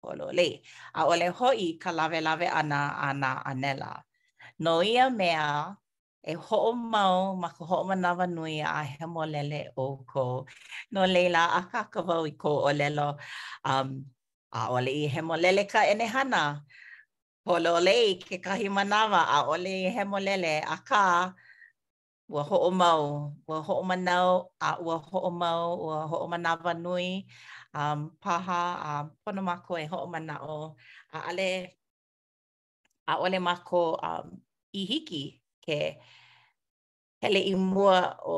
pololei, ʻaʻole hoʻi i ka lawelawe ʻana a nā ʻānela. No ia mea, e hoʻomau ma ka hoʻomanawanui a hemolele ʻoukou, no laila, akāka wau i kou ʻōlelo, um, ʻaʻole i hemolele ka ʻenehana, Pololei, kekahi manawa, ʻaʻole i hemolele, akā, ua hoʻomau, ua hoʻomanau, a ua hoʻomau, ua hoʻomanawanui um paha a pono mākou e hoʻomanaʻo, ʻaʻole, ʻaʻole mākou um i hiki ke hele i mua o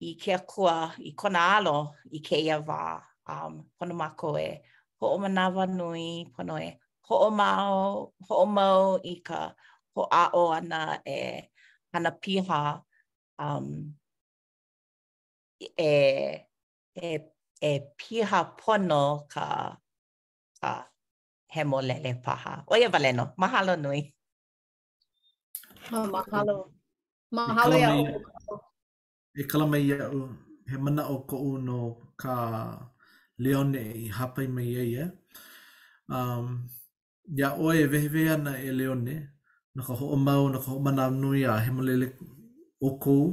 i ke Akua i kona alo i kēia wā, a pono mākou e hoʻomanawanui, pono e hoʻomau, hoʻomau i ka hoʻāʻo ʻana e hana piha, um, e, e, e piha pono ka, ka hemolele paha. ʻO ia wale nō. Mahalo nui. Ma mahalo. Mahalo iā ʻoukou. E kala mai iaʻu. He manaʻo koʻu no kā Leone i hāpai mai ai e. Um, iā ʻoe e wehewehe ana e Leone, no ka hoʻomau, no ka hoʻomanawanui a hemolele ʻoukou,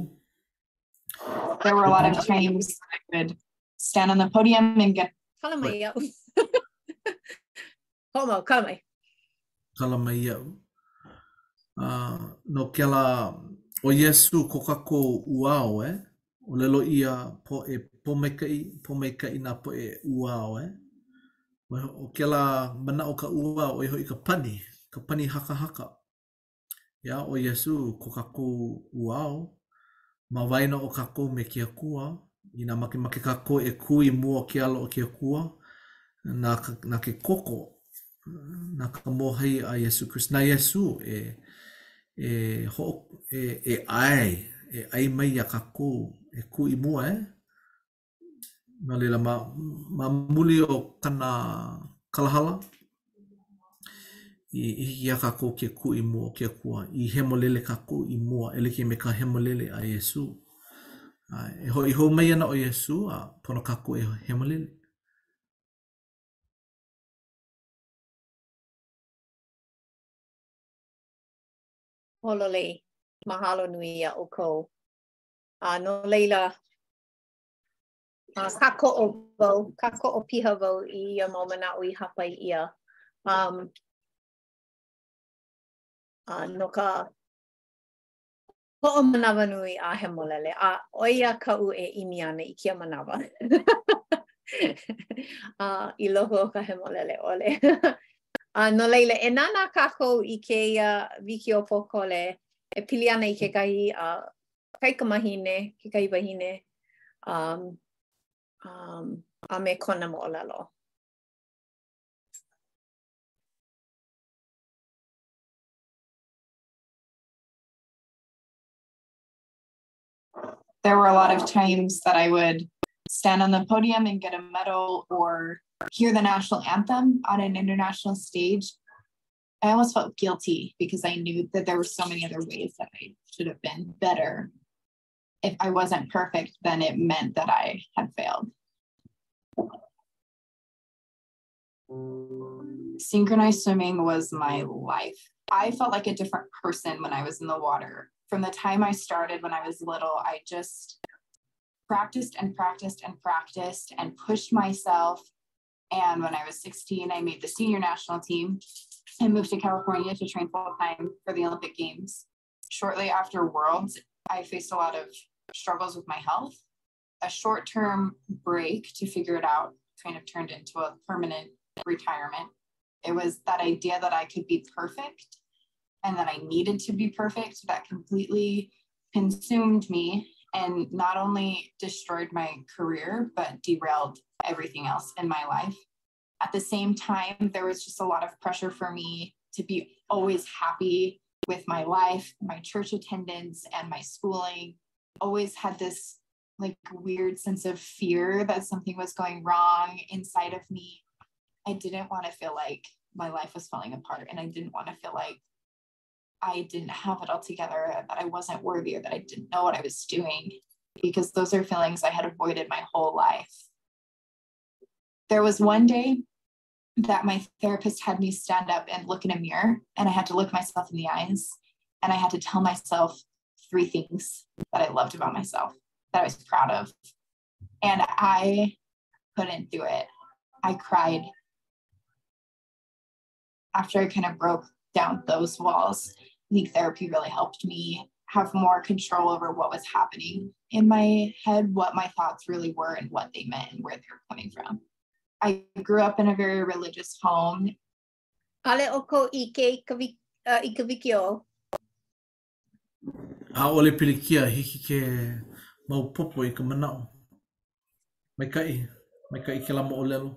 There were a lot of times I would stand on the podium and get. Kala mai iaʻu. Hoʻomau, kala mai. Kala mai iaʻu. Uh, no kēlā ʻo Iesū ko kākou ʻuao e, eh? ʻŌlelo ʻia poʻe pōmaikaʻi, pōmaikaʻi nā poʻe ʻuao e. Eh? ʻO kēlā manaʻo ka ʻuao, ʻo ia hoʻi ka pani, ka pani hakahaka. Yeah, ʻo Iesū ko kākou ʻuao, ma waena o kākou me ke Akua, inā makemake kākou e kū i mua o ke alo o ke Akua, na, na ke koko, na ka mōhai a Iesū Kristo, na Iesū e, e, ho, e, e ʻae, e ʻae mai iā kākou e kū i mua, e? No laila, ma ma muli o kāna kalahala, i i hiki iā kākou ke kū i mua o ke Akua, i hemolele kākou i mua e like me ka hemolele a Iesū. A e hoʻi hou mai ana ʻo Iesū a pono kākou e hemolele. Pololei, Mahalo nui iā ʻoukou. A no laila, uh, kākoʻo wau, kākoʻo piha wau i ia mau manaʻo i hāpai ʻia. Um, uh, no ka hoʻomanawanui a hemolele, a ʻo ia kaʻu e ʻimi ana i kēia manawa. uh, I loko o ka hemolele ʻole. uh, no laila, e nānā kākou i kēia wikiō pōkole, e pili ana i kekahi uh, mahine ke kai wahine, um, um, amekonamola There were a lot of times that I would stand on the podium and get a medal or hear the national anthem on an international stage. I almost felt guilty because I knew that there were so many other ways that I should have been better if I wasn't perfect, then it meant that I had failed. Synchronized swimming was my life. I felt like a different person when I was in the water. From the time I started when I was little, I just practiced and practiced and practiced and pushed myself. And when I was 16, I made the senior national team and moved to California to train full time for the Olympic Games. Shortly after Worlds, I faced a lot of struggles with my health, a short term break to figure it out kind of turned into a permanent retirement. It was that idea that I could be perfect and that I needed to be perfect that completely consumed me and not only destroyed my career, but derailed everything else in my life. At the same time, there was just a lot of pressure for me to be always happy with my life, my church attendance, and my schooling always had this like weird sense of fear that something was going wrong inside of me. I didn't want to feel like my life was falling apart and I didn't want to feel like I didn't have it all together, that I wasn't worthy or that I didn't know what I was doing because those are feelings I had avoided my whole life. There was one day that my therapist had me stand up and look in a mirror and I had to look myself in the eyes and I had to tell myself three things. I loved about myself, that I was proud of. And I couldn't do it. I cried after I kind of broke down those walls. I think therapy really helped me have more control over what was happening in my head, what my thoughts really were, and what they meant, and where they were coming from. I grew up in a very religious home. ʻAʻole ʻoukou ʻike i ka, wi, uh, i ka wikiō. ʻAʻole pilikia hiki ke maopopo i ka manaʻo. Maikaʻi, maikaʻi kēlā moʻolelo.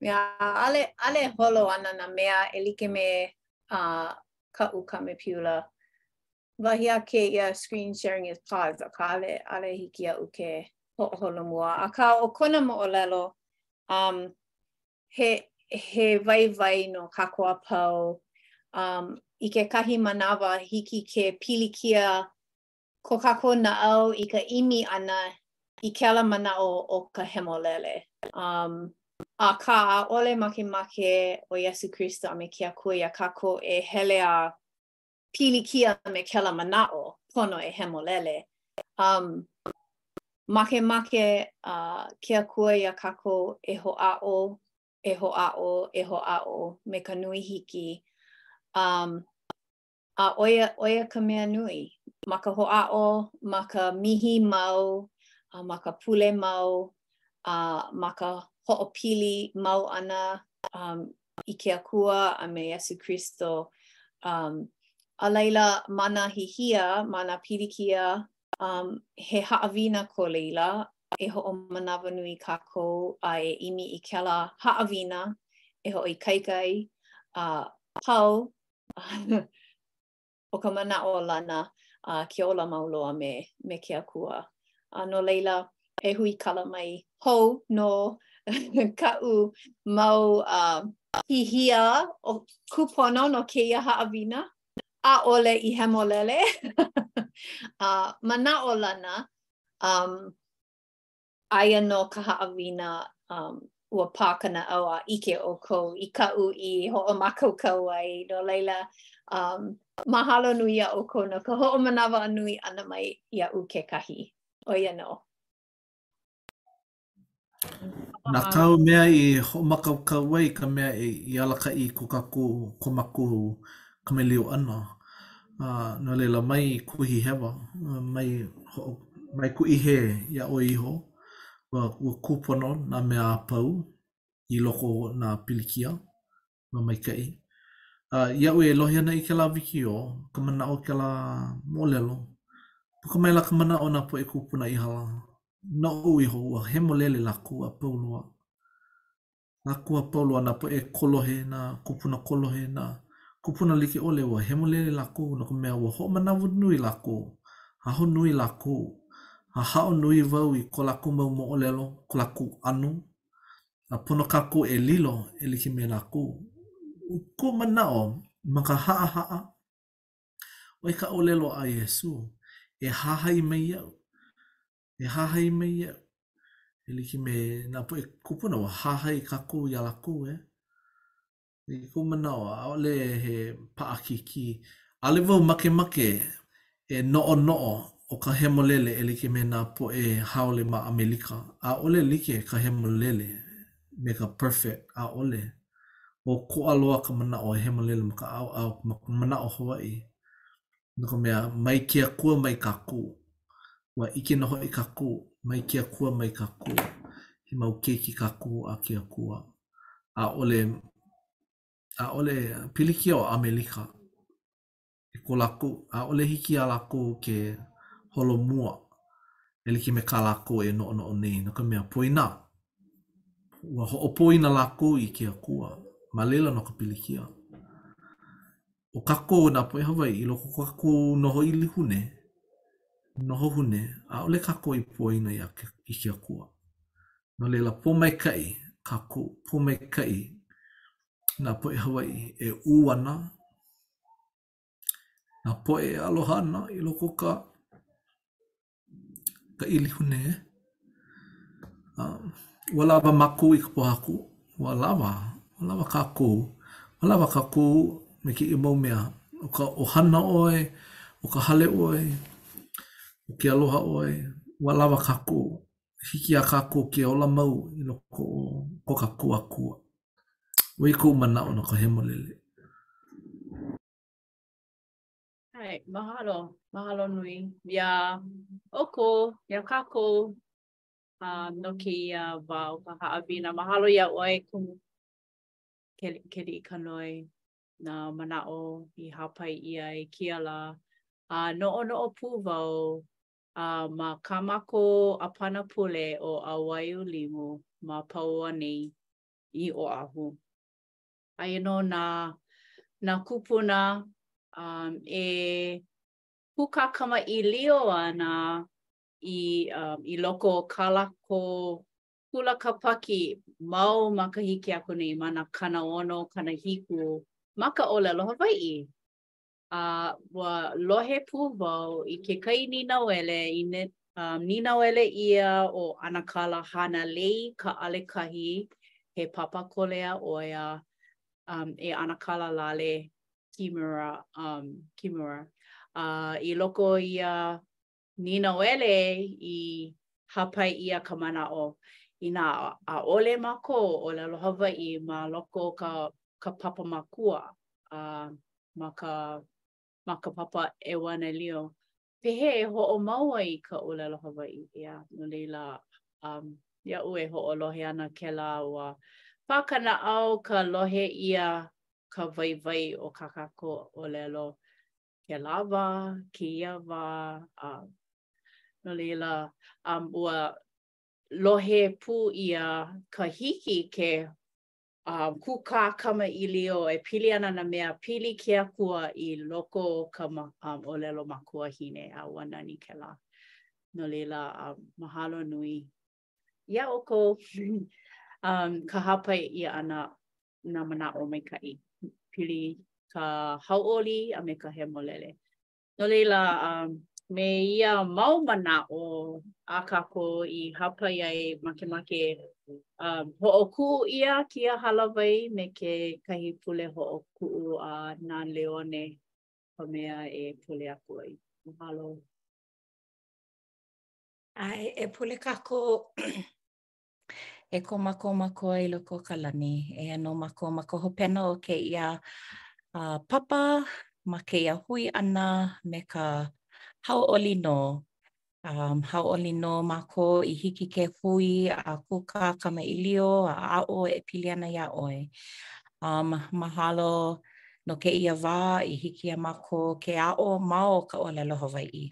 Yeah, ʻaʻole ʻaʻole holo ana nā mea e like me, uh, kaʻu kamepiula. Wahi a kēia screen sharing is paused, akā ʻaʻole ʻaʻole hiki iaʻu ke hoʻoholomua. Akā, ʻo kona moʻolelo, um, he, he waiwai no kākou a pau, um, i kekahi manawa hiki ke pilikia ko kākou naʻau i ka ʻimi ʻana i kēlā manaʻo o ka hemolele. Um, akā, ʻaʻole makemake ʻo Iesū Kristo a me ke Akua iā kākou e hele a pilikia me kēlā manaʻo pono e hemolele. Um, makemake uh, ke Akua iā kākou e hoʻāʻo, e hoʻāʻo, e hoʻāʻo me ka nui hiki. Um, A ʻo ia, ʻo ia ka mea nui, ma ka hoʻāʻo, ma ka mihi mau, a ma ka pule mau, a ma ka hoʻopili mau ʻana um, i ke Akua a me Iesū Kristo, um, a laila ma nā hihia, ma nā pilikia, um, he haʻawina ko laila, e hoʻomanawanui kākou a e ʻimi i kēlā haʻawina e hoʻoikaika ai, a pau ʻO ka manaʻo lana a ke ola mau loa me me ke Akua. A no laila, e huikala mai hou no kaʻu mau uh, hihia ua kūpono nō kēia haʻawina, ʻaʻole i hemolele a manaʻo lana um, Aia nō ka haʻawina um, ua pā ka naʻau a ʻike ʻoukou i kaʻu i hoʻomākaukau ai, no laila, um, mahalo nui iā ʻoukou no ka hoʻomanawa nui ʻana mai iaʻu kekahi. ʻO ia nō. Na kāu mea i hoʻomākaukau ai ka mea i alakaʻi ko kākou, ko mākou kamaʻilio ʻana, a no laila mai kuhi hewa, mai hoʻo mai kuʻihē iā ʻoe iho, ua ua kūpono nā mea a pau i loko o nā pilikia ua maikaʻi. A iaʻu e lohe ana i kēlā wikiō, ka manaʻo o kēlā moʻolelo, puka maila ka manaʻo o nā poʻe kūpuna i hala, noʻu iho ua hemolele lākou a pau loa. lākou a pau loa, nā poʻe kolohe, nā kūpuna kolohe, nā kūpuna like ʻole, ua hemolele lākou, no ka mea, ua hoʻomanawa nui lākou, ahonui lākou, a haʻo nui wau i ko lākou mau moʻolelo, ko lākou ʻano, a pono kākou e lilo e like me lākou. ʻO koʻu manaʻo, ma ka haʻahaʻa, ʻo ia ka ʻōlelo a Iesū, E hahai mai iaʻu, e hahai mai iaʻu e like me nā poʻe kūpuna ua hahai kākou iā lākou e i koʻu manaʻo ʻaʻole he paʻakikī ʻaʻole wau makemake e noʻonoʻo ʻo ka hemolele e like me nā poʻe haole ma ʻAmelika ʻaʻole like ka hemolele me ka perfect ʻaʻole ʻokoʻa loa ka manaʻo hemolele ma ka ʻaoʻao ma ka manaʻo Hawaiʻi No ka mea, mai ke Akua mai kākou, ua ʻike nō hoʻi kākou, mai ke Akua mai kākou, he mau keiki kākou a ke Akua. ʻAʻole, ʻaʻole pilikia ʻo ʻAmelika i ko lākou, ʻaʻole hiki iā lākou ke holomua e like me kā lākou e noʻonoʻo nei, no ka mea, poina, ua hoʻopoina lākou i ke Akua ma laila nō ka pilikia. ʻo kākou nā poʻe Hawaiʻi i loko o kākou noho ʻilihune, noho hune, ʻaʻole kākou i poina iā ke i ke Akua. No laila, pōmaikaʻi kākou, pōmaikaʻi nā poʻe Hawaiʻi e ʻū ana, nā poʻe e aloha ana i loko o ka ka ʻilihune ua lawa mākou i ka pōhaku ua lawa ua lawa kākou ua lawa kākou me kēia mau mea ʻo ka ʻohana ʻoe ʻo ka hale ʻoe ʻo ke aloha ʻoe ua lawa kākou hiki iā kākou ke ola mau i loko o ko kākou Akua ʻo ia koʻu manaʻo no ka hemolele. ʻAe, mahalo, mahalo nui iā ʻoukou, iā kākou uh, no kēia wā o ka haʻawina. Mahalo iā ʻoe Kumu Keliʻikanoe nā manaʻo i hāpai ʻia i kēia lā. A uh, noʻonoʻo pū wau uh, ma kā mākou ʻāpana pule ʻo ʻAuwaiolimu ma Pauoa nei i Oʻahu. aia nō nā nā kūpuna um e kūkā kamaʻilio ana i um i loko o kā lākou Kula Kāpaki mau makahiki aku nei ma nā kanaono kanahiku ma ka ʻōlelo Hawaiʻi. A ua lohe pū wau i kekahi nīnauele i nīnauele ʻia ʻo ʻAnakala Hanalei Kaʻalekahi, he Papakōlea ʻo ia e ʻAnakala Lale Kimura, Kimura. A i loko o ia Nīnauele i hāpai ʻia ka manaʻo, inā ʻaʻole mākou ʻōlelo Hawaiʻi ma loko o ka papa makua a ma ka papa ʻeuanelio, pehea e hoʻomau ai i ka ʻōlelo Hawaiʻi? Ia, no laila, iaʻu e hoʻolohe ana kēlā ua pā ka naʻau ka lohe ʻia ka waiwai o kā kākou ʻōlelo kēlā wā, kēia wā, a no laila, um, ua lohe pū ʻia ka hiki ke uh, kūkā kamaʻilio e pili ana nā mea pili ke akua i loko o ka ma, um, ʻōlelo makuahine a ua nani kēlā. No laila, um, mahalo nui. iā ʻoukou um, ka hāpai ʻia ʻana nā manaʻo maikaʻi pili ka hauʻoli a me ka hemolele. No laila, um, me ia mau manaʻo a kākou i hāpai ai makemake um, hoʻokuʻu ʻia kēia hālāwai me kekahi pule hoʻokuʻu a na Leone ka mea e pule aku ai. Mahalo. ʻAe e pule kākou e ko mākou makua i loko o ka lani. Eia nō mākou ma ka hopena o kēia uh, papa ma kēia hui ʻana me ka hauʻoli nō. Um, hauʻoli nō mākou i hiki ke hui a kūkā kamaʻilio a aʻo e pili ana iā ʻoe. Um, mahalo no kēia wā i hiki iā mākou ke aʻo ma o ka ʻōlelo Hawaiʻi.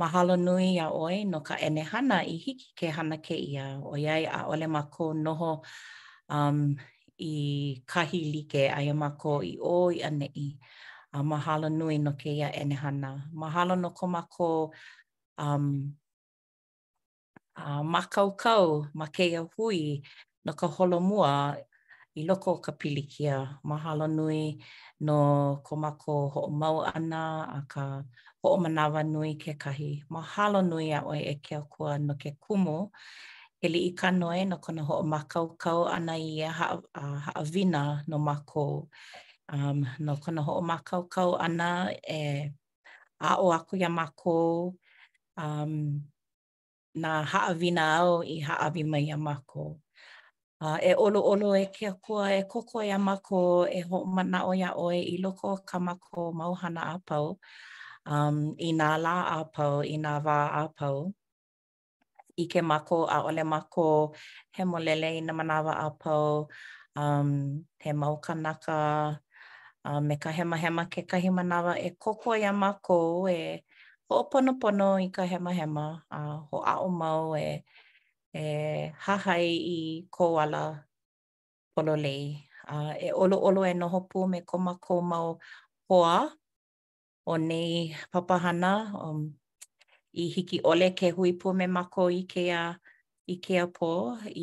Mahalo nui iā ʻoe no ka ʻenehana i hiki ke hana kēia, ʻoiai ʻaʻole mākou noho um i kahi like, aia mākou i ʻō i ʻaneʻi. A mahalo nui no kēia ʻenehana. Mahalo no ko mākou um. a mākaukau ma kēia hui no ka holomua i loko o ka pilikia. Mahalo nui no ko mākou hoʻomau ʻana a ka hoʻomanawanui kekahi. Mahalo nui iā ʻoe e ke Akua no ke kumu Keliʻikanoe no kona hoʻomākaukau ʻana i ia haʻawina no mākou, no kona hoʻomākaukau ʻana e aʻo aku iā mākou nā haʻawina āu i hāʻawi mai iā mākou. A e ʻoluʻolu e ke Akua, e kōkua iā mākou e hoʻomanaʻo iā ʻoe i loko o kā mākou mau hana a pau, um i nā lā a pau, i nā wā a pau. ʻIke mākou, ʻaʻole mākou hemolele i nā manawa a pau, um he mau kānaka a me ka hemahema kekahi manawa e kōkua iā mākou e hoʻoponopono i ka hemahema a hoʻāʻo mau e e hahai i kou ala pololei a e ʻoluʻolu e noho pū me ko mākou mau hoa o nei papahana um i hiki ʻole ke hui pū me mākou i kēia i kēia pō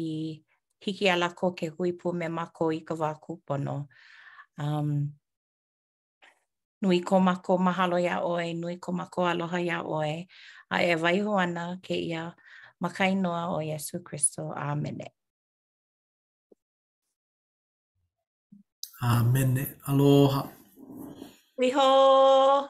i hiki iā lākou ke hui pū me mākou i ka wā kūpono. Um. Nui ko makou mahalo ia oe, nui ko makou aloha ia oe, a e waiho ana keia ma ka inoa o Iesu Kristo. Amene. Amene. Aloha. Wihoo.